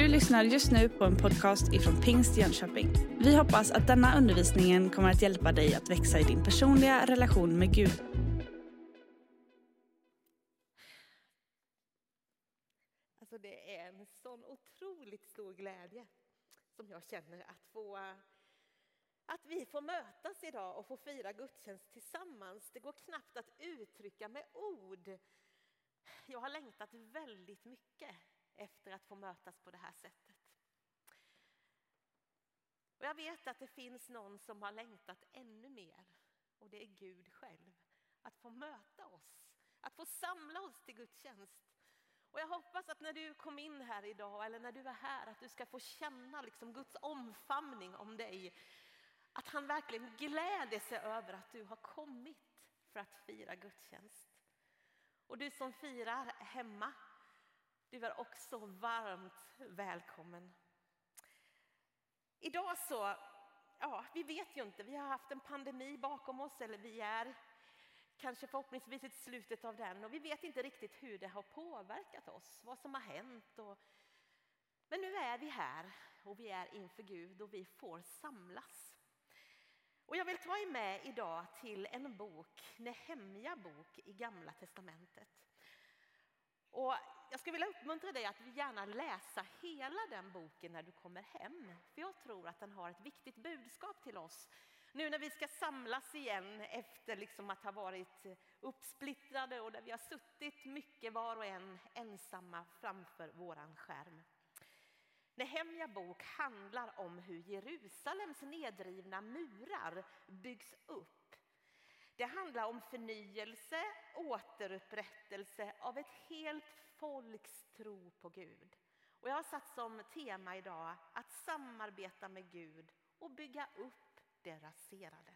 Du lyssnar just nu på en podcast ifrån Pingst Jönköping. Vi hoppas att denna undervisning kommer att hjälpa dig att växa i din personliga relation med Gud. Alltså det är en sån otroligt stor glädje som jag känner att få att vi får mötas idag och få fira gudstjänst tillsammans. Det går knappt att uttrycka med ord. Jag har längtat väldigt mycket efter att få mötas på det här sättet. Och jag vet att det finns någon som har längtat ännu mer och det är Gud själv. Att få möta oss, att få samla oss till gudstjänst. Och jag hoppas att när du kom in här idag eller när du är här att du ska få känna liksom Guds omfamning om dig. Att han verkligen gläder sig över att du har kommit för att fira gudstjänst. Och du som firar hemma, du är också varmt välkommen. Idag så, ja, vi vet ju inte, vi har haft en pandemi bakom oss eller vi är kanske förhoppningsvis i slutet av den och vi vet inte riktigt hur det har påverkat oss, vad som har hänt. Och, men nu är vi här och vi är inför Gud och vi får samlas. Och jag vill ta er med idag till en bok, Nehemja bok i Gamla Testamentet. Och jag skulle vilja uppmuntra dig att gärna läsa hela den boken när du kommer hem. För jag tror att den har ett viktigt budskap till oss. Nu när vi ska samlas igen efter liksom att ha varit uppsplittrade och där vi har suttit mycket var och en ensamma framför våran skärm. Nehemja bok handlar om hur Jerusalems nedrivna murar byggs upp. Det handlar om förnyelse, återupprättelse av ett helt folks tro på Gud. Och jag har satt som tema idag att samarbeta med Gud och bygga upp det raserade.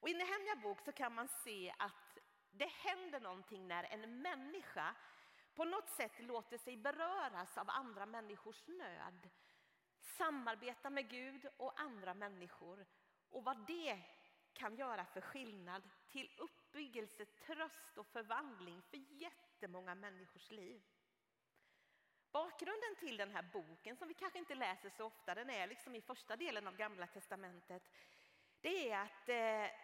Och I Nehemja bok så kan man se att det händer någonting när en människa på något sätt låter sig beröras av andra människors nöd. Samarbeta med Gud och andra människor och vad det kan göra för skillnad till uppbyggelse, tröst och förvandling för jättemånga människors liv. Bakgrunden till den här boken, som vi kanske inte läser så ofta, den är liksom i första delen av Gamla testamentet, det är att eh,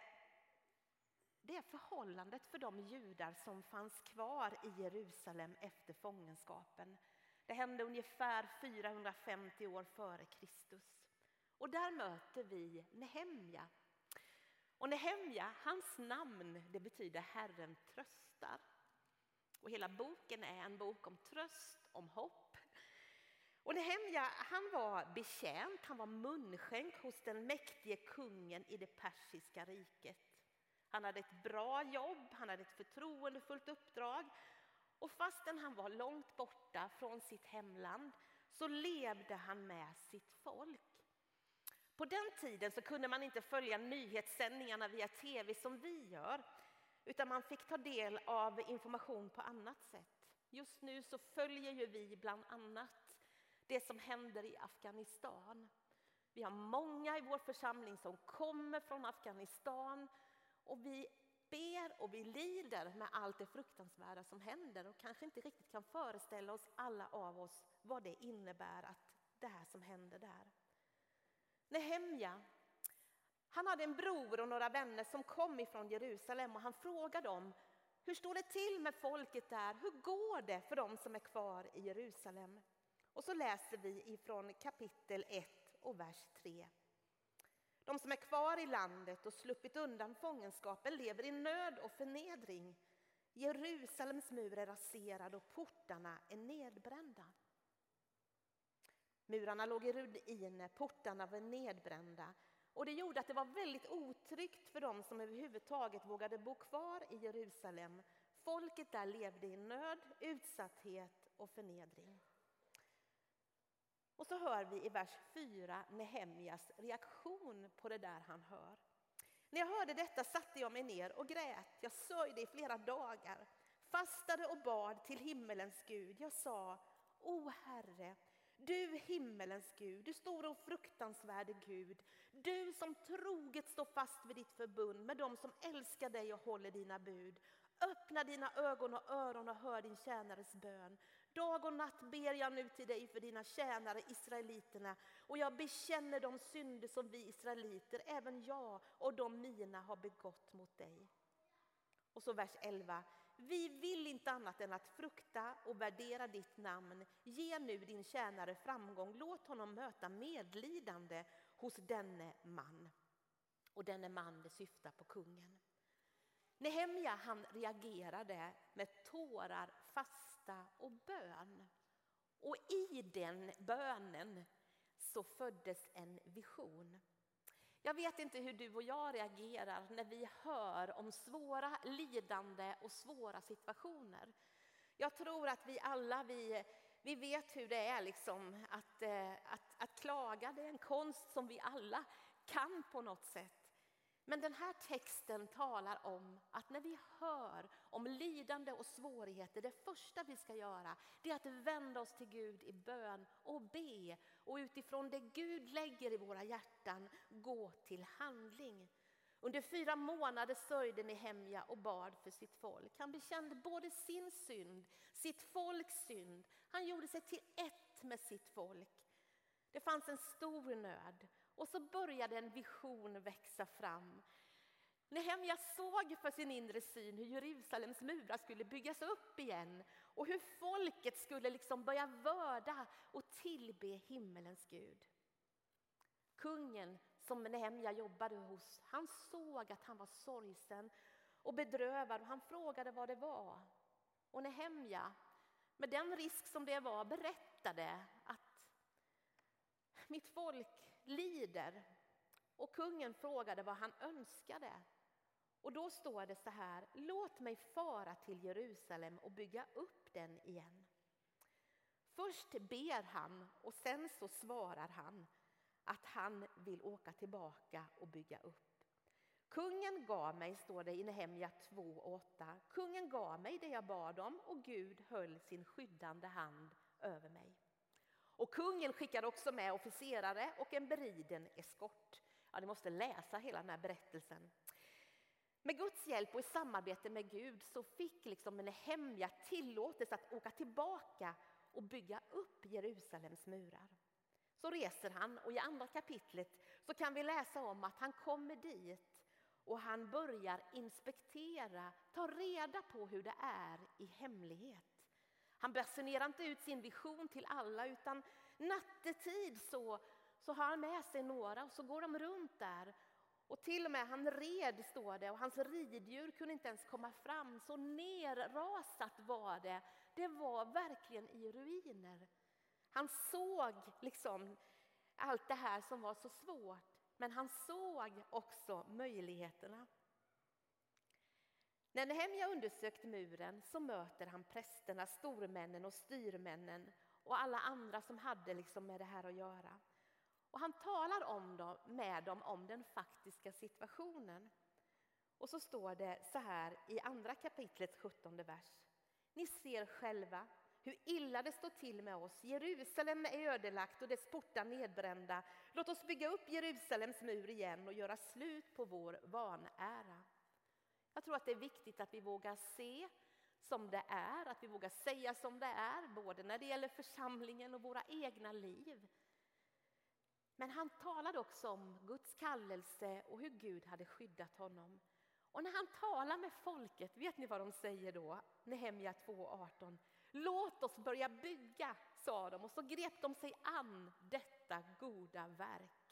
det är förhållandet för de judar som fanns kvar i Jerusalem efter fångenskapen. Det hände ungefär 450 år före Kristus. Och där möter vi Nehemja. Och Nehemja, hans namn, det betyder Herren tröstar. Och hela boken är en bok om tröst, om hopp. Och Nehemja, han var betjänt, han var munskänk hos den mäktige kungen i det persiska riket. Han hade ett bra jobb, han hade ett förtroendefullt uppdrag. Och fastän han var långt borta från sitt hemland så levde han med sitt folk. På den tiden så kunde man inte följa nyhetssändningarna via tv som vi gör. Utan man fick ta del av information på annat sätt. Just nu så följer ju vi bland annat det som händer i Afghanistan. Vi har många i vår församling som kommer från Afghanistan och vi ber och vi lider med allt det fruktansvärda som händer och kanske inte riktigt kan föreställa oss alla av oss vad det innebär att det här som händer där. Nehemja, han hade en bror och några vänner som kom ifrån Jerusalem och han frågade dem hur står det till med folket där? Hur går det för dem som är kvar i Jerusalem? Och så läser vi ifrån kapitel 1 och vers 3. De som är kvar i landet och sluppit undan fångenskapen lever i nöd och förnedring. Jerusalems mur är raserad och portarna är nedbrända. Murarna låg i ruiner, portarna var nedbrända. Och det gjorde att det var väldigt otryggt för dem som överhuvudtaget vågade bo kvar i Jerusalem. Folket där levde i nöd, utsatthet och förnedring. Och så hör vi i vers 4 Nehemjas reaktion på det där han hör. När jag hörde detta satte jag mig ner och grät. Jag sörjde i flera dagar, fastade och bad till himmelens Gud. Jag sa, O Herre, du himmelens Gud, du stora och fruktansvärde Gud, du som troget står fast vid ditt förbund med dem som älskar dig och håller dina bud. Öppna dina ögon och öron och hör din tjänares bön. Dag och natt ber jag nu till dig för dina tjänare israeliterna och jag bekänner de synder som vi israeliter, även jag och de mina, har begått mot dig. Och så vers 11. Vi vill inte annat än att frukta och värdera ditt namn. Ge nu din tjänare framgång. Låt honom möta medlidande hos denne man. Och denne man, det syftar på kungen. Nehemja han reagerade med tårar, fasta och bön. Och i den bönen så föddes en vision. Jag vet inte hur du och jag reagerar när vi hör om svåra lidande och svåra situationer. Jag tror att vi alla vi, vi vet hur det är liksom att, eh, att, att klaga. Det är en konst som vi alla kan på något sätt. Men den här texten talar om att när vi hör om lidande och svårigheter, det första vi ska göra det är att vända oss till Gud i bön och be och utifrån det Gud lägger i våra hjärtan gå till handling. Under fyra månader sörjde Nehemja och bad för sitt folk. Han bekände både sin synd, sitt folks synd. Han gjorde sig till ett med sitt folk. Det fanns en stor nöd och så började en vision växa fram. Nehemja såg för sin inre syn hur Jerusalems murar skulle byggas upp igen och hur folket skulle liksom börja vörda och tillbe himmelens Gud. Kungen som Nehemja jobbade hos, han såg att han var sorgsen och bedrövad och han frågade vad det var. Och Nehemja, med den risk som det var, berättade att mitt folk lider. Och kungen frågade vad han önskade. Och då står det så här, låt mig fara till Jerusalem och bygga upp den igen. Först ber han och sen så svarar han att han vill åka tillbaka och bygga upp. Kungen gav mig, står det i Nehemja 2.8, kungen gav mig det jag bad om och Gud höll sin skyddande hand över mig. Och kungen skickade också med officerare och en beriden eskort. Ja, ni måste läsa hela den här berättelsen. Med Guds hjälp och i samarbete med Gud så fick liksom Nehemja tillåtelse att åka tillbaka och bygga upp Jerusalems murar. Så reser han och i andra kapitlet så kan vi läsa om att han kommer dit och han börjar inspektera, ta reda på hur det är i hemlighet. Han basunerar inte ut sin vision till alla utan nattetid så, så har han med sig några och så går de runt där. Och till och med han red, står det, och hans riddjur kunde inte ens komma fram. Så nerrasat var det. Det var verkligen i ruiner. Han såg liksom allt det här som var så svårt, men han såg också möjligheterna. När Nehemja undersökt muren så möter han prästerna, stormännen och styrmännen och alla andra som hade liksom med det här att göra. Och han talar om dem, med dem om den faktiska situationen. Och så står det så här i andra kapitlets 17 vers. Ni ser själva hur illa det står till med oss. Jerusalem är ödelagt och dess portar nedbrända. Låt oss bygga upp Jerusalems mur igen och göra slut på vår vanära. Jag tror att det är viktigt att vi vågar se som det är, att vi vågar säga som det är, både när det gäller församlingen och våra egna liv. Men han talade också om Guds kallelse och hur Gud hade skyddat honom. Och när han talar med folket, vet ni vad de säger då? Nehemja 2.18. Låt oss börja bygga, sa de och så grep de sig an detta goda verk.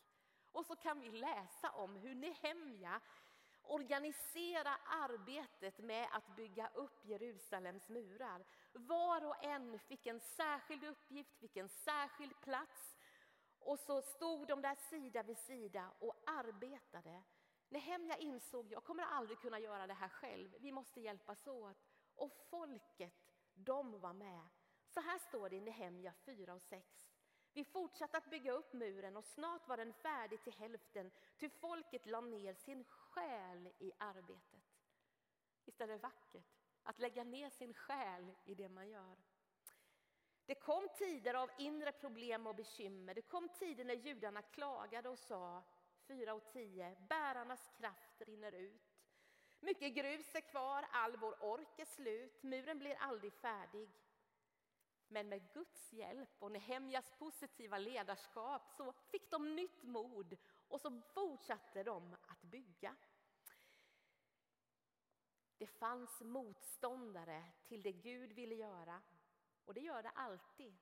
Och så kan vi läsa om hur Nehemja organisera arbetet med att bygga upp Jerusalems murar. Var och en fick en särskild uppgift, fick en särskild plats och så stod de där sida vid sida och arbetade. Nehemja insåg jag kommer aldrig kunna göra det här själv, vi måste hjälpas åt. Och folket, de var med. Så här står det i Nehemja 4 och 6. Vi fortsatte att bygga upp muren och snart var den färdig till hälften, ty folket lade ner sin själ i arbetet. Visst är det vackert att lägga ner sin själ i det man gör? Det kom tider av inre problem och bekymmer. Det kom tider när judarna klagade och sa 4 och 10, bärarnas kraft rinner ut. Mycket grus är kvar, all vår ork är slut, muren blir aldrig färdig. Men med Guds hjälp och Nehemjas positiva ledarskap så fick de nytt mod och så fortsatte de att bygga. Det fanns motståndare till det Gud ville göra och det gör det alltid.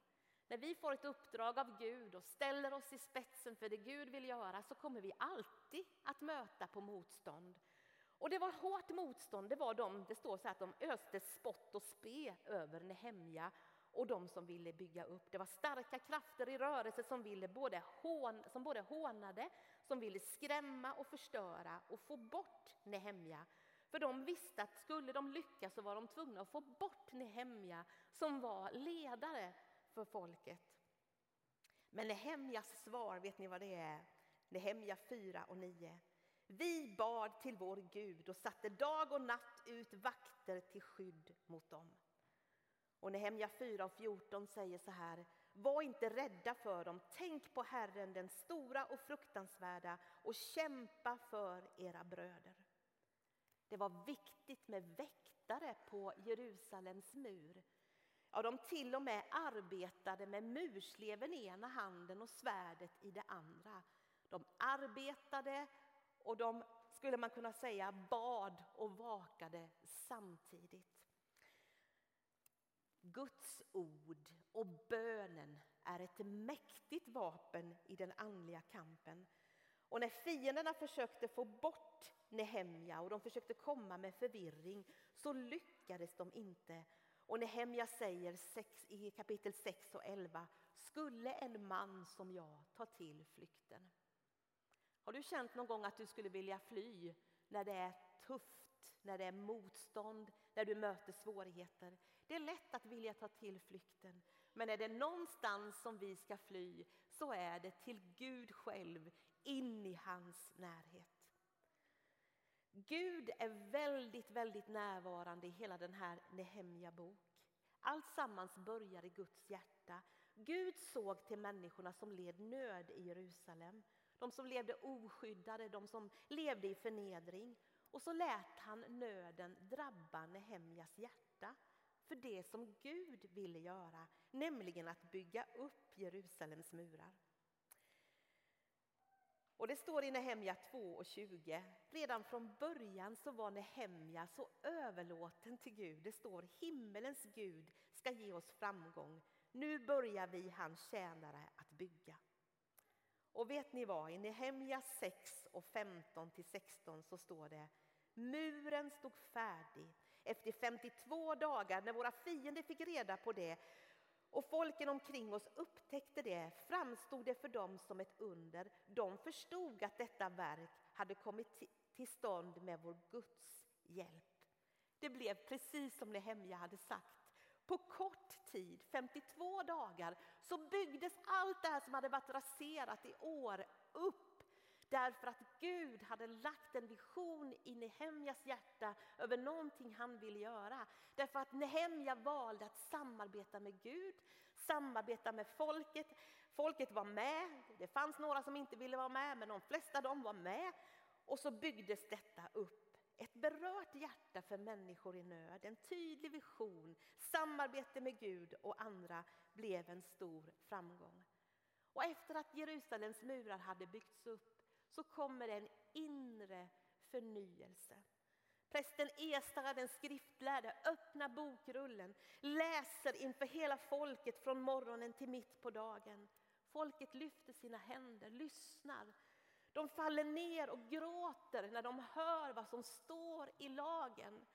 När vi får ett uppdrag av Gud och ställer oss i spetsen för det Gud vill göra så kommer vi alltid att möta på motstånd. Och det var hårt motstånd, det var de, det står så att de öste spott och spe över Nehemja och de som ville bygga upp. Det var starka krafter i rörelse som, ville både hån, som både hånade, som ville skrämma och förstöra och få bort Nehemja. För de visste att skulle de lyckas så var de tvungna att få bort Nehemja som var ledare för folket. Men Nehemjas svar, vet ni vad det är? Nehemja 4 och 9. Vi bad till vår Gud och satte dag och natt ut vakter till skydd mot dem. Och Nehemja 4 och 14 säger så här. Var inte rädda för dem, tänk på Herren den stora och fruktansvärda och kämpa för era bröder. Det var viktigt med väktare på Jerusalems mur. Ja, de till och med arbetade med mursleven i ena handen och svärdet i det andra. De arbetade och de, skulle man kunna säga, bad och vakade samtidigt. Guds ord och bönen är ett mäktigt vapen i den andliga kampen. Och när fienderna försökte få bort Nehemja och de försökte komma med förvirring så lyckades de inte. Och Nehemja säger i kapitel 6 och 11 Skulle en man som jag ta till flykten? Har du känt någon gång att du skulle vilja fly när det är tufft, när det är motstånd, när du möter svårigheter? Det är lätt att vilja ta till flykten, men är det någonstans som vi ska fly så är det till Gud själv, in i hans närhet. Gud är väldigt, väldigt närvarande i hela den här Nehemja bok. Allt sammans börjar i Guds hjärta. Gud såg till människorna som led nöd i Jerusalem. De som levde oskyddade, de som levde i förnedring. Och så lät han nöden drabba Nehemjas hjärta för det som Gud ville göra, nämligen att bygga upp Jerusalems murar. Och det står i Nehemja 2 och 20. Redan från början så var Nehemja så överlåten till Gud. Det står himmelens Gud ska ge oss framgång. Nu börjar vi hans tjänare att bygga. Och vet ni vad? I Nehemja 6 och 15 till 16 så står det Muren stod färdig efter 52 dagar när våra fiender fick reda på det och folken omkring oss upptäckte det framstod det för dem som ett under. De förstod att detta verk hade kommit till stånd med vår Guds hjälp. Det blev precis som Nehemja hade sagt. På kort tid, 52 dagar, så byggdes allt det här som hade varit raserat i år upp Därför att Gud hade lagt en vision i Nehemjas hjärta över någonting han ville göra. Därför att Nehemja valde att samarbeta med Gud, samarbeta med folket. Folket var med, det fanns några som inte ville vara med men de flesta de var med. Och så byggdes detta upp. Ett berört hjärta för människor i nöd, en tydlig vision, samarbete med Gud och andra blev en stor framgång. Och efter att Jerusalems murar hade byggts upp så kommer en inre förnyelse. Prästen Esra, den skriftlärde, öppnar bokrullen, läser inför hela folket från morgonen till mitt på dagen. Folket lyfter sina händer, lyssnar. De faller ner och gråter när de hör vad som står i lagen.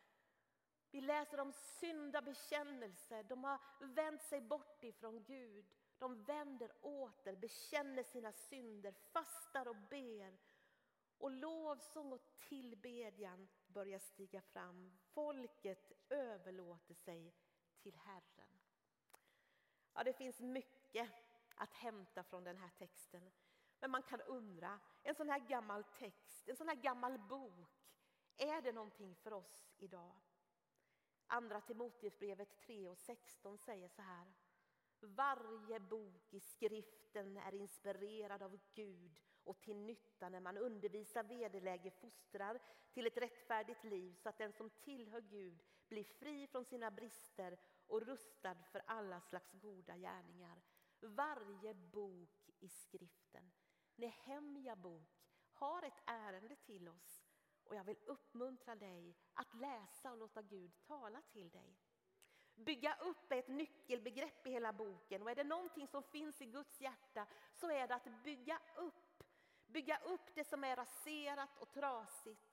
Vi läser om syndabekännelse, de har vänt sig bort ifrån Gud. De vänder åter, bekänner sina synder, fastar och ber. Och lovsång och tillbedjan börjar stiga fram. Folket överlåter sig till Herren. Ja, det finns mycket att hämta från den här texten. Men man kan undra, en sån här gammal text, en sån här gammal bok, är det någonting för oss idag? Andra Timoteusbrevet 3 och 16 säger så här. Varje bok i skriften är inspirerad av Gud och till nytta när man undervisar, vederlägger, fostrar till ett rättfärdigt liv så att den som tillhör Gud blir fri från sina brister och rustad för alla slags goda gärningar. Varje bok i skriften, Nehemja bok, har ett ärende till oss och jag vill uppmuntra dig att läsa och låta Gud tala till dig. Bygga upp är ett nyckelbegrepp i hela boken och är det någonting som finns i Guds hjärta så är det att bygga upp. Bygga upp det som är raserat och trasigt.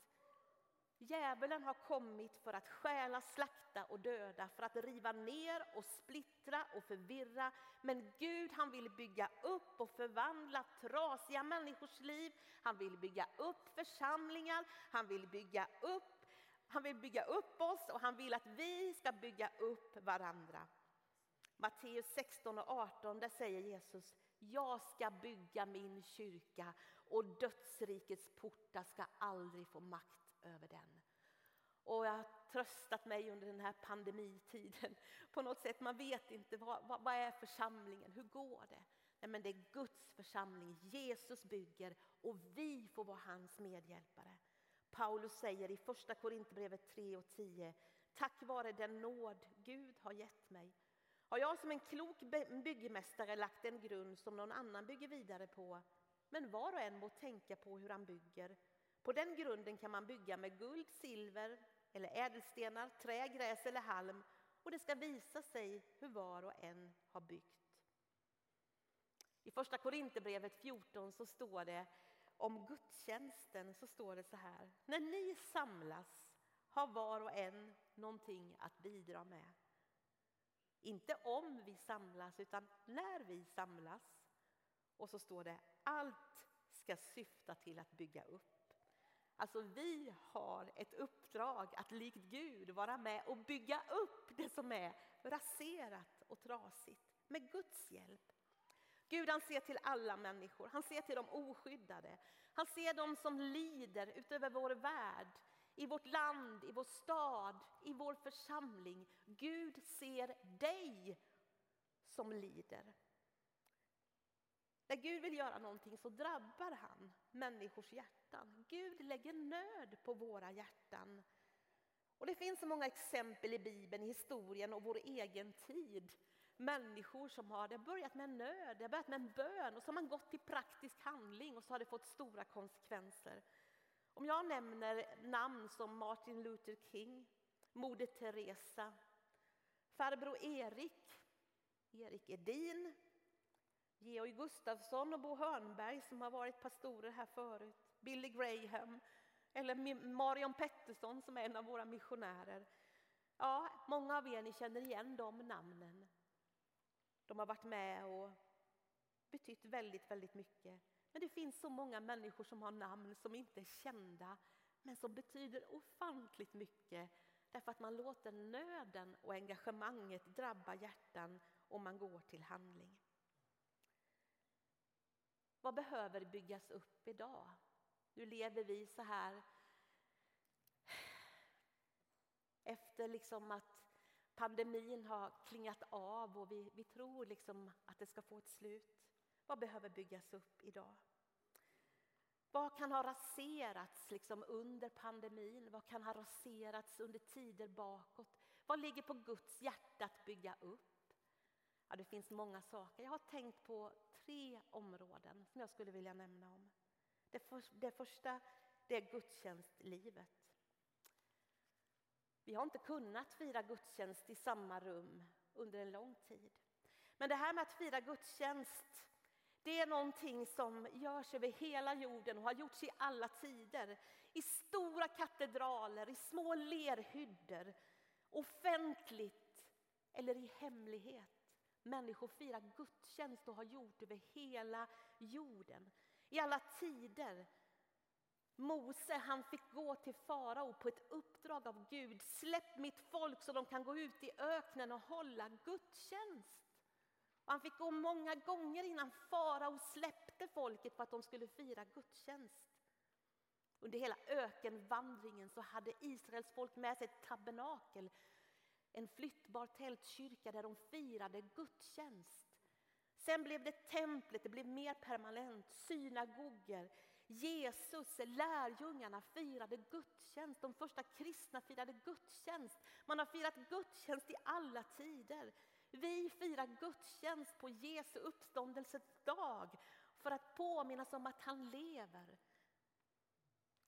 Djävulen har kommit för att stjäla, slakta och döda, för att riva ner och splittra och förvirra. Men Gud han vill bygga upp och förvandla trasiga människors liv. Han vill bygga upp församlingar, han vill bygga upp han vill bygga upp oss och han vill att vi ska bygga upp varandra. Matteus 16 och 18, där säger Jesus, jag ska bygga min kyrka och dödsrikets portar ska aldrig få makt över den. Och jag har tröstat mig under den här pandemitiden. På något sätt, man vet inte vad, vad, vad är församlingen, hur går det? Nej, men det är Guds församling, Jesus bygger och vi får vara hans medhjälpare. Paulus säger i första Korinthierbrevet 3 och 10. Tack vare den nåd Gud har gett mig har jag som en klok byggmästare lagt en grund som någon annan bygger vidare på. Men var och en må tänka på hur han bygger. På den grunden kan man bygga med guld, silver eller ädelstenar, trä, gräs eller halm och det ska visa sig hur var och en har byggt. I första Korinthierbrevet 14 så står det om gudstjänsten så står det så här. När ni samlas har var och en någonting att bidra med. Inte om vi samlas, utan när vi samlas. Och så står det allt ska syfta till att bygga upp. Alltså vi har ett uppdrag att likt Gud vara med och bygga upp det som är raserat och trasigt med Guds hjälp. Gud han ser till alla människor, han ser till de oskyddade. Han ser dem som lider utöver vår värld, i vårt land, i vår stad, i vår församling. Gud ser dig som lider. När Gud vill göra någonting så drabbar han människors hjärtan. Gud lägger nöd på våra hjärtan. Och Det finns så många exempel i Bibeln, i historien och vår egen tid människor som har det börjat med nöd, det har börjat med en bön och så har man gått till praktisk handling och så har det fått stora konsekvenser. Om jag nämner namn som Martin Luther King, Moder Teresa, farbror Erik, Erik Edin, Georg Gustafsson och Bo Hörnberg som har varit pastorer här förut, Billy Graham eller Marion Pettersson som är en av våra missionärer. Ja, många av er ni känner igen de namnen. De har varit med och betytt väldigt, väldigt mycket. Men det finns så många människor som har namn som inte är kända men som betyder ofantligt mycket därför att man låter nöden och engagemanget drabba hjärtan och man går till handling. Vad behöver byggas upp idag? Nu lever vi så här efter liksom att pandemin har klingat av och vi, vi tror liksom att det ska få ett slut. Vad behöver byggas upp idag? Vad kan ha raserats liksom under pandemin? Vad kan ha raserats under tider bakåt? Vad ligger på Guds hjärta att bygga upp? Ja, det finns många saker. Jag har tänkt på tre områden som jag skulle vilja nämna om. Det, för, det första det är gudstjänstlivet. Vi har inte kunnat fira gudstjänst i samma rum under en lång tid. Men det här med att fira gudstjänst, det är någonting som görs över hela jorden och har gjorts i alla tider. I stora katedraler, i små lerhyddor, offentligt eller i hemlighet. Människor firar gudstjänst och har gjort över hela jorden. I alla tider Mose han fick gå till farao på ett uppdrag av Gud. Släpp mitt folk så de kan gå ut i öknen och hålla gudstjänst. Och han fick gå många gånger innan farao släppte folket för att de skulle fira gudstjänst. Under hela ökenvandringen så hade Israels folk med sig ett tabernakel, en flyttbar tältkyrka där de firade gudstjänst. Sen blev det templet, det blev mer permanent, synagoger, Jesus, lärjungarna firade gudstjänst. De första kristna firade gudstjänst. Man har firat gudstjänst i alla tider. Vi firar gudstjänst på Jesu uppståndelsets dag för att påminnas om att han lever.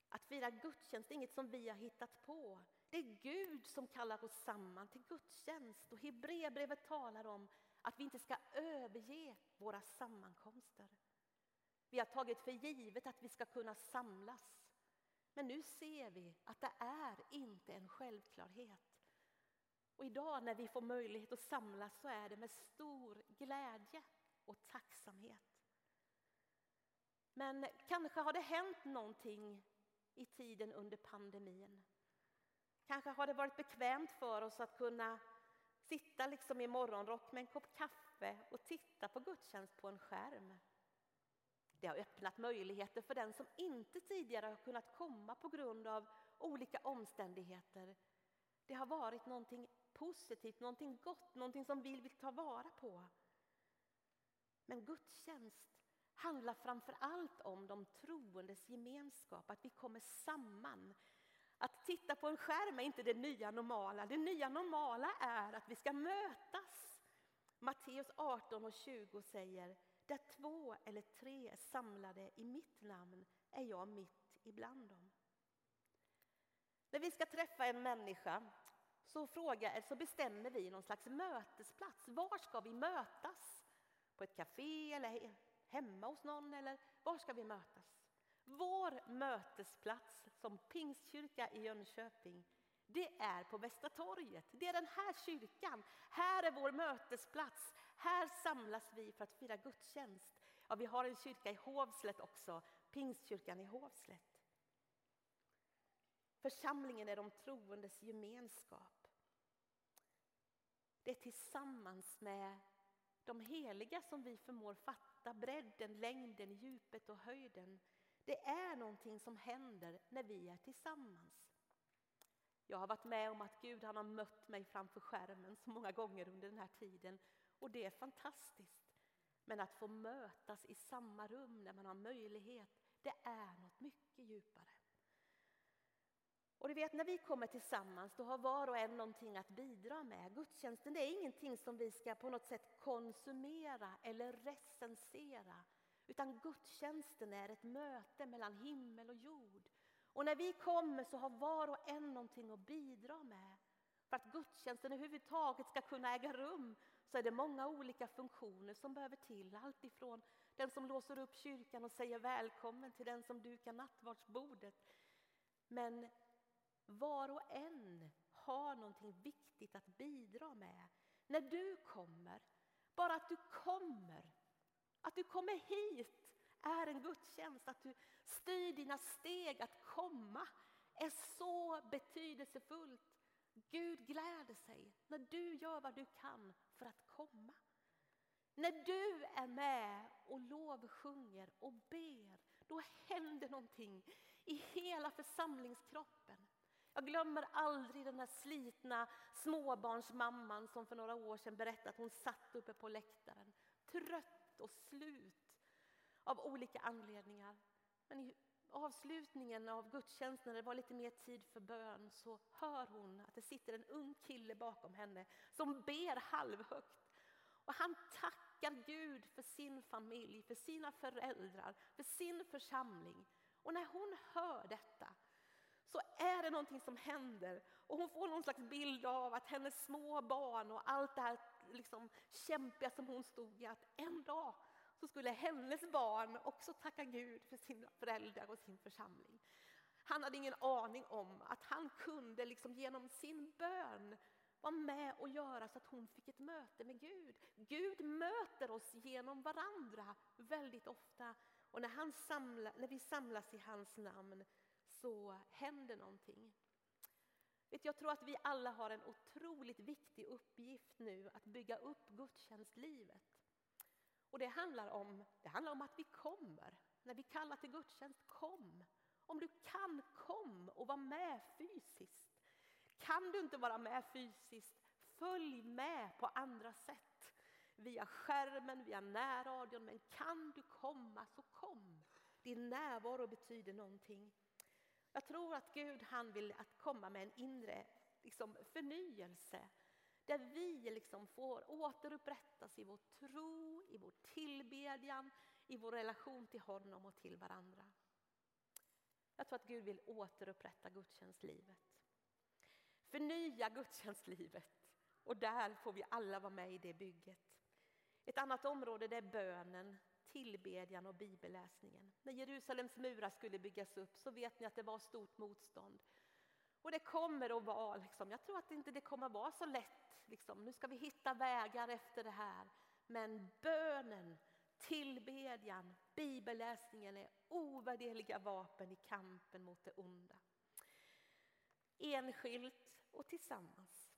Att fira gudstjänst är inget som vi har hittat på. Det är Gud som kallar oss samman till gudstjänst. Och Hebreerbrevet talar om att vi inte ska överge våra sammankomster. Vi har tagit för givet att vi ska kunna samlas. Men nu ser vi att det är inte en självklarhet. Och idag när vi får möjlighet att samlas så är det med stor glädje och tacksamhet. Men kanske har det hänt någonting i tiden under pandemin. Kanske har det varit bekvämt för oss att kunna sitta liksom i morgonrock med en kopp kaffe och titta på gudstjänst på en skärm. Det har öppnat möjligheter för den som inte tidigare har kunnat komma på grund av olika omständigheter. Det har varit någonting positivt, någonting gott, någonting som vi vill ta vara på. Men gudstjänst handlar framför allt om de troendes gemenskap, att vi kommer samman. Att titta på en skärm är inte det nya normala. Det nya normala är att vi ska mötas. Matteus 18 och 20 säger där två eller tre är samlade i mitt namn är jag mitt ibland dem. När vi ska träffa en människa så, frågar, så bestämmer vi någon slags mötesplats. Var ska vi mötas? På ett café eller hemma hos någon? Eller var ska vi mötas? Vår mötesplats som Pingstkyrka i Jönköping det är på Västra torget. Det är den här kyrkan. Här är vår mötesplats. Här samlas vi för att fira gudstjänst. Ja, vi har en kyrka i Hovslätt också, Pingstkyrkan i Hovslätt. Församlingen är de troendes gemenskap. Det är tillsammans med de heliga som vi förmår fatta bredden, längden, djupet och höjden. Det är någonting som händer när vi är tillsammans. Jag har varit med om att Gud han har mött mig framför skärmen så många gånger under den här tiden och det är fantastiskt. Men att få mötas i samma rum när man har möjlighet, det är något mycket djupare. Och du vet, när vi kommer tillsammans då har var och en någonting att bidra med. Gudstjänsten det är ingenting som vi ska på något sätt konsumera eller recensera. Utan gudstjänsten är ett möte mellan himmel och jord. Och när vi kommer så har var och en någonting att bidra med. För att gudstjänsten överhuvudtaget ska kunna äga rum så är det många olika funktioner som behöver till. Allt ifrån den som låser upp kyrkan och säger välkommen till den som dukar nattvardsbordet. Men var och en har någonting viktigt att bidra med. När du kommer, bara att du kommer, att du kommer hit är en gudstjänst. Att du styr dina steg att komma är så betydelsefullt. Gud gläder sig när du gör vad du kan för att komma. När du är med och lovsjunger och ber, då händer någonting i hela församlingskroppen. Jag glömmer aldrig den här slitna småbarnsmamman som för några år sedan berättade att hon satt uppe på läktaren, trött och slut av olika anledningar. Men avslutningen av gudstjänsten, när det var lite mer tid för bön, så hör hon att det sitter en ung kille bakom henne som ber halvhögt. Och han tackar Gud för sin familj, för sina föräldrar, för sin församling. Och när hon hör detta så är det någonting som händer och hon får någon slags bild av att hennes små barn och allt det här liksom kämpiga som hon stod i, att en dag så skulle hennes barn också tacka Gud för sina föräldrar och sin församling. Han hade ingen aning om att han kunde liksom genom sin bön vara med och göra så att hon fick ett möte med Gud. Gud möter oss genom varandra väldigt ofta och när, han samlar, när vi samlas i hans namn så händer någonting. Jag tror att vi alla har en otroligt viktig uppgift nu att bygga upp gudstjänstlivet. Och det handlar, om, det handlar om att vi kommer. När vi kallar till gudstjänst, kom. Om du kan, kom och var med fysiskt. Kan du inte vara med fysiskt, följ med på andra sätt. Via skärmen, via närradion. Men kan du komma, så kom. Din närvaro betyder någonting. Jag tror att Gud han vill att komma med en inre liksom, förnyelse där vi liksom får återupprättas i vår tro, i vår tillbedjan, i vår relation till honom och till varandra. Jag tror att Gud vill återupprätta gudstjänstlivet. Förnya gudstjänstlivet. Och där får vi alla vara med i det bygget. Ett annat område det är bönen, tillbedjan och bibelläsningen. När Jerusalems murar skulle byggas upp så vet ni att det var stort motstånd. Och det kommer att vara, liksom, jag tror att inte det kommer att vara så lätt. Liksom. Nu ska vi hitta vägar efter det här. Men bönen, tillbedjan, bibelläsningen är ovärderliga vapen i kampen mot det onda. Enskilt och tillsammans.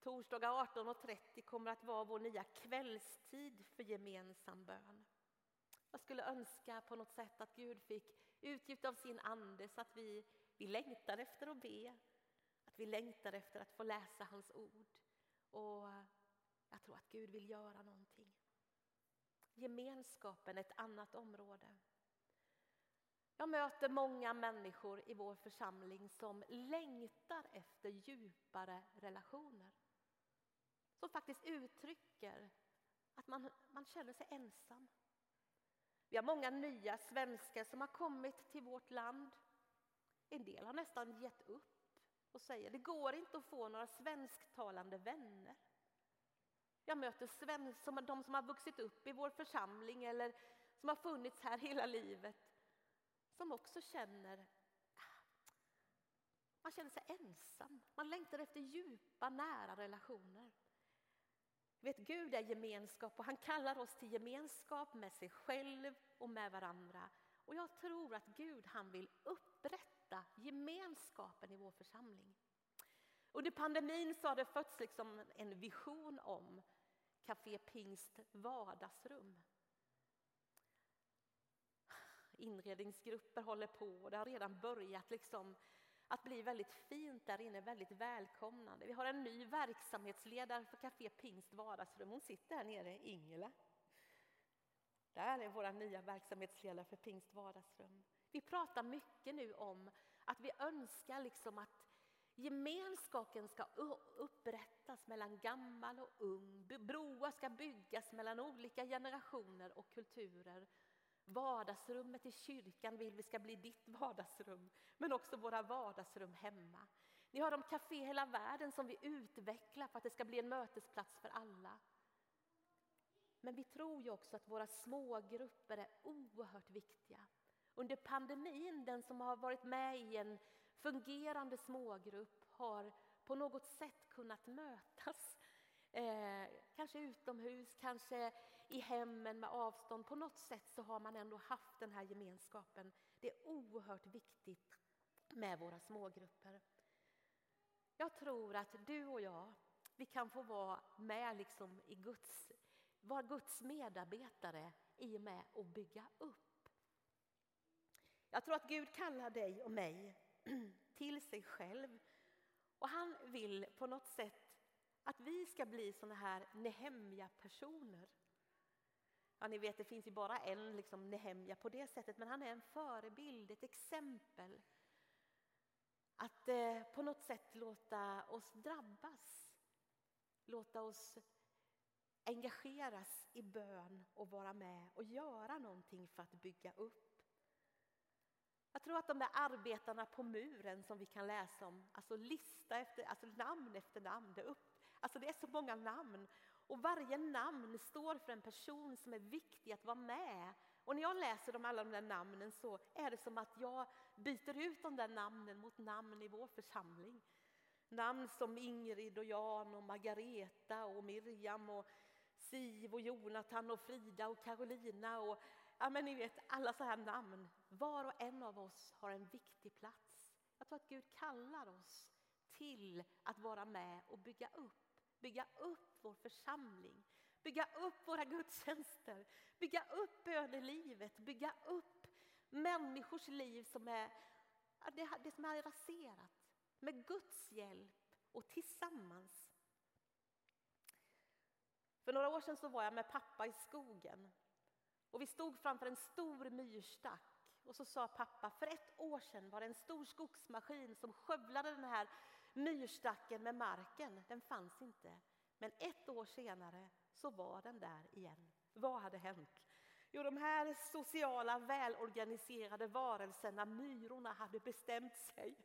Torsdagar 18.30 kommer att vara vår nya kvällstid för gemensam bön. Jag skulle önska på något sätt att Gud fick utgjuta av sin ande så att vi, vi längtar efter att be, att vi längtar efter att få läsa hans ord. Och jag tror att Gud vill göra någonting. Gemenskapen är ett annat område. Jag möter många människor i vår församling som längtar efter djupare relationer. Som faktiskt uttrycker att man, man känner sig ensam. Vi har många nya svenskar som har kommit till vårt land. En del har nästan gett upp och säger det går inte att få några svensktalande vänner. Jag möter svensk, de som har vuxit upp i vår församling eller som har funnits här hela livet som också känner ah, man känner sig ensam. Man längtar efter djupa, nära relationer. Vet, Gud är gemenskap och han kallar oss till gemenskap med sig själv och med varandra. Och jag tror att Gud han vill upprätta gemenskapen i vår församling. Under pandemin så har det fötts liksom en vision om Café Pingst vardagsrum. Inredningsgrupper håller på och det har redan börjat liksom att bli väldigt fint där inne, väldigt välkomnande. Vi har en ny verksamhetsledare för Café Pingst vardagsrum. Hon sitter här nere, Ingela. Där är vår nya verksamhetsledare för Pingst vardagsrum. Vi pratar mycket nu om att vi önskar liksom att gemenskapen ska upprättas mellan gammal och ung. Broar ska byggas mellan olika generationer och kulturer Vardagsrummet i kyrkan vill vi ska bli ditt vardagsrum, men också våra vardagsrum hemma. Ni har de Café Hela Världen som vi utvecklar för att det ska bli en mötesplats för alla. Men vi tror ju också att våra smågrupper är oerhört viktiga. Under pandemin, den som har varit med i en fungerande smågrupp har på något sätt kunnat mötas. Eh, kanske utomhus, kanske i hemmen med avstånd. På något sätt så har man ändå haft den här gemenskapen. Det är oerhört viktigt med våra smågrupper. Jag tror att du och jag, vi kan få vara med liksom i Guds, vara Guds medarbetare i och med att bygga upp. Jag tror att Gud kallar dig och mig till sig själv. Och han vill på något sätt att vi ska bli såna här Nehemja-personer Ja, ni vet, det finns ju bara en liksom, Nehemja på det sättet, men han är en förebild, ett exempel. Att eh, på något sätt låta oss drabbas, låta oss engageras i bön och vara med och göra någonting för att bygga upp. Jag tror att de där arbetarna på muren som vi kan läsa om, alltså lista efter, alltså namn efter namn, det, upp, alltså det är så många namn och varje namn står för en person som är viktig att vara med. Och när jag läser om alla de där namnen så är det som att jag byter ut de där namnen mot namn i vår församling. Namn som Ingrid och Jan och Margareta och Miriam och Siv och Jonathan och Frida och Carolina och ja men ni vet alla så här namn. Var och en av oss har en viktig plats. Jag tror att Gud kallar oss till att vara med och bygga upp, bygga upp vår församling, bygga upp våra gudstjänster, bygga upp bönelivet, bygga upp människors liv som är, det, det som är raserat. Med Guds hjälp och tillsammans. För några år sedan så var jag med pappa i skogen och vi stod framför en stor myrstack Och så sa pappa, för ett år sedan var det en stor skogsmaskin som skövlade den här myrstacken med marken. Den fanns inte. Men ett år senare så var den där igen. Vad hade hänt? Jo, de här sociala välorganiserade varelserna, myrorna, hade bestämt sig.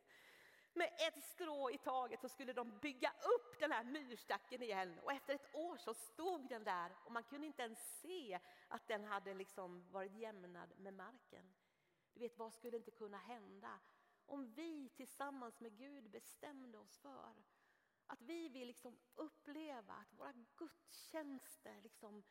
Med ett strå i taget så skulle de bygga upp den här myrstacken igen och efter ett år så stod den där och man kunde inte ens se att den hade liksom varit jämnad med marken. Du vet, vad skulle inte kunna hända om vi tillsammans med Gud bestämde oss för att vi vill liksom uppleva att våra gudstjänster liksom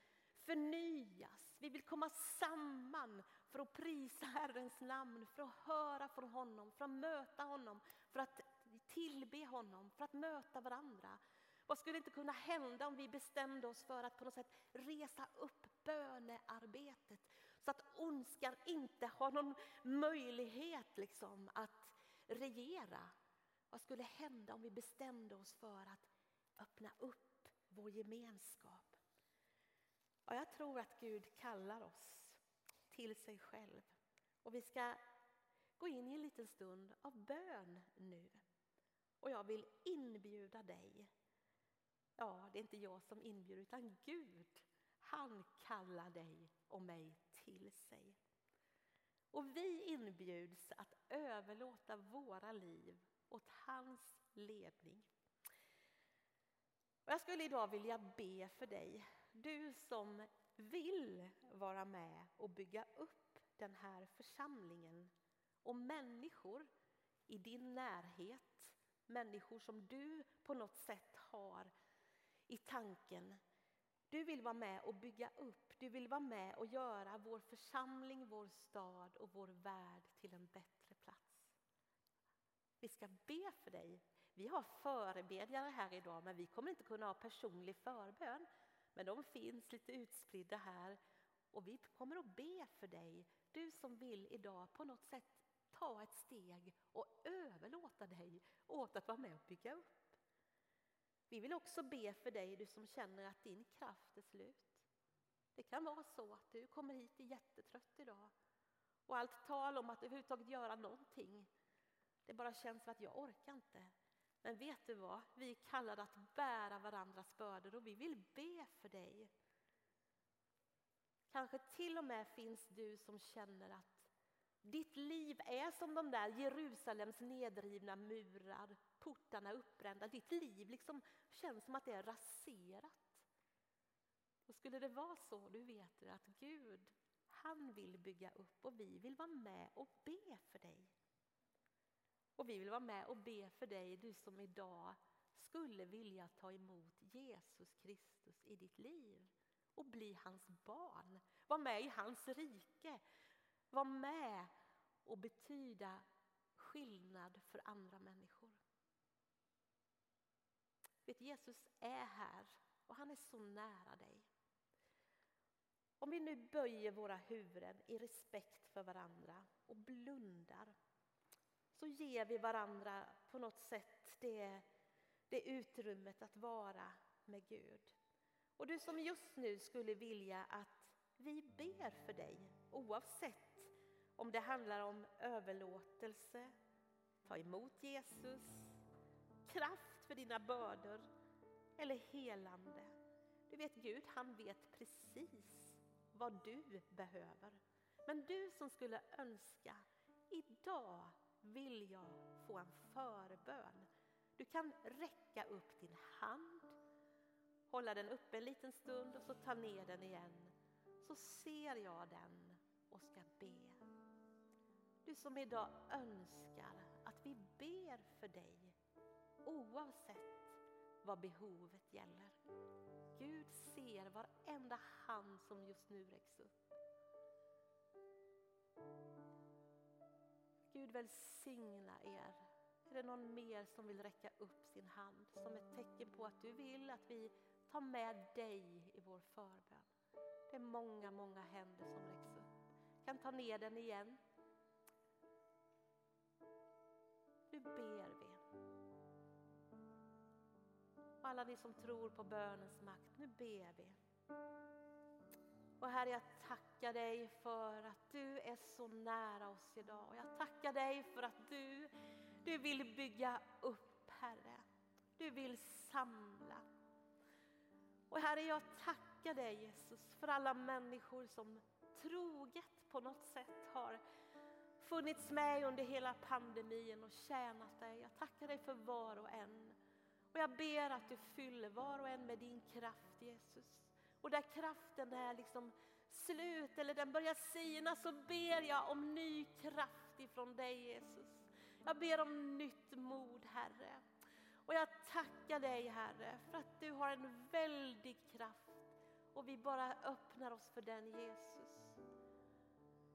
förnyas. Vi vill komma samman för att prisa Herrens namn, för att höra från honom, för att möta honom, för att tillbe honom, för att möta varandra. Vad skulle inte kunna hända om vi bestämde oss för att på något sätt resa upp bönearbetet så att ondskan inte har någon möjlighet liksom att regera? Vad skulle hända om vi bestämde oss för att öppna upp vår gemenskap? Ja, jag tror att Gud kallar oss till sig själv. Och vi ska gå in i en liten stund av bön nu. Och jag vill inbjuda dig. Ja, det är inte jag som inbjuder utan Gud. Han kallar dig och mig till sig. Och vi inbjuds att överlåta våra liv åt hans ledning. Och jag skulle idag vilja be för dig, du som vill vara med och bygga upp den här församlingen och människor i din närhet, människor som du på något sätt har i tanken. Du vill vara med och bygga upp, du vill vara med och göra vår församling, vår stad och vår värld till en bättre plats. Vi ska be för dig. Vi har förebedjare här idag men vi kommer inte kunna ha personlig förbön. Men de finns lite utspridda här och vi kommer att be för dig. Du som vill idag på något sätt ta ett steg och överlåta dig åt att vara med och bygga upp. Vi vill också be för dig, du som känner att din kraft är slut. Det kan vara så att du kommer hit jättetrött idag och allt tal om att överhuvudtaget göra någonting, det bara känns som att jag orkar inte. Men vet du vad? Vi är kallade att bära varandras bördor och vi vill be för dig. Kanske till och med finns du som känner att ditt liv är som de där Jerusalems nedrivna murar, portarna uppbrända. Ditt liv liksom känns som att det är raserat. Och skulle det vara så, du vet du att Gud, han vill bygga upp och vi vill vara med och be för dig. Och vi vill vara med och be för dig, du som idag skulle vilja ta emot Jesus Kristus i ditt liv och bli hans barn. Var med i hans rike. Var med och betyda skillnad för andra människor. Vet, Jesus är här och han är så nära dig. Om vi nu böjer våra huvuden i respekt för varandra och blundar så ger vi varandra på något sätt det, det utrymmet att vara med Gud. Och du som just nu skulle vilja att vi ber för dig oavsett om det handlar om överlåtelse, ta emot Jesus, kraft för dina bördor eller helande. Du vet Gud, han vet precis vad du behöver. Men du som skulle önska, idag vill jag få en förbön. Du kan räcka upp din hand, hålla den uppe en liten stund och så ta ner den igen. Så ser jag den och ska be. Du som idag önskar att vi ber för dig oavsett vad behovet gäller. Gud ser varenda hand som just nu räcks upp. Gud välsigna er. Är det någon mer som vill räcka upp sin hand som ett tecken på att du vill att vi tar med dig i vår förbön? Det är många, många händer som räcks upp. kan ta ner den igen. Nu ber vi. Och alla ni som tror på bönens makt, nu ber vi. Och Herre, jag tackar dig för att du är så nära oss idag. Och jag tackar dig för att du, du vill bygga upp, Herre. Du vill samla. Och Herre, jag tackar dig Jesus för alla människor som troget på något sätt har funnits med under hela pandemin och tjänat dig. Jag tackar dig för var och en. Och jag ber att du fyller var och en med din kraft Jesus. Och där kraften är liksom slut eller den börjar sina så ber jag om ny kraft ifrån dig Jesus. Jag ber om nytt mod Herre. Och jag tackar dig Herre för att du har en väldig kraft och vi bara öppnar oss för den Jesus.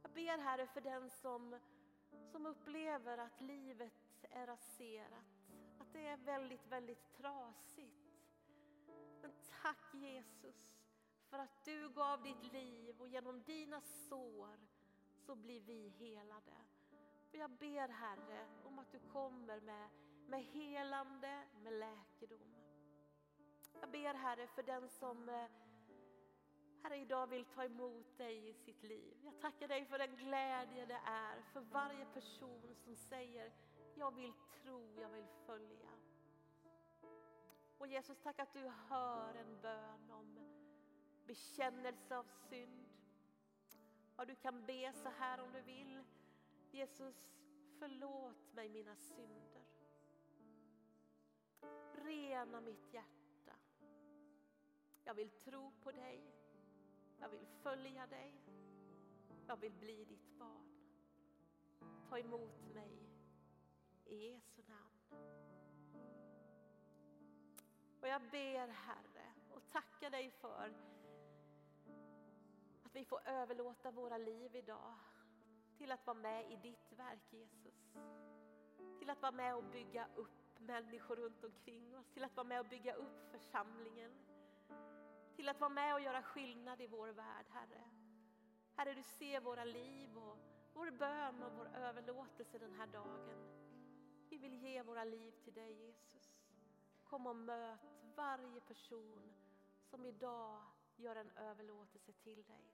Jag ber Herre för den som, som upplever att livet är raserat, att det är väldigt, väldigt trasigt. Men tack Jesus för att du gav ditt liv och genom dina sår så blir vi helade. Och jag ber Herre om att du kommer med, med helande, med läkedom. Jag ber Herre för den som eh, Herre idag vill ta emot dig i sitt liv. Jag tackar dig för den glädje det är för varje person som säger jag vill tro, jag vill följa. Och Jesus, tack att du hör en bön om bekännelse av synd. Ja, du kan be så här om du vill. Jesus, förlåt mig mina synder. Rena mitt hjärta. Jag vill tro på dig. Jag vill följa dig. Jag vill bli ditt barn. Ta emot mig i Jesu namn. Och jag ber Herre och tackar dig för att vi får överlåta våra liv idag till att vara med i ditt verk Jesus. Till att vara med och bygga upp människor runt omkring oss, till att vara med och bygga upp församlingen. Till att vara med och göra skillnad i vår värld, Herre. Herre, du ser våra liv och vår bön och vår överlåtelse den här dagen. Vi vill ge våra liv till dig Jesus. Kom och möt varje person som idag gör en överlåtelse till dig.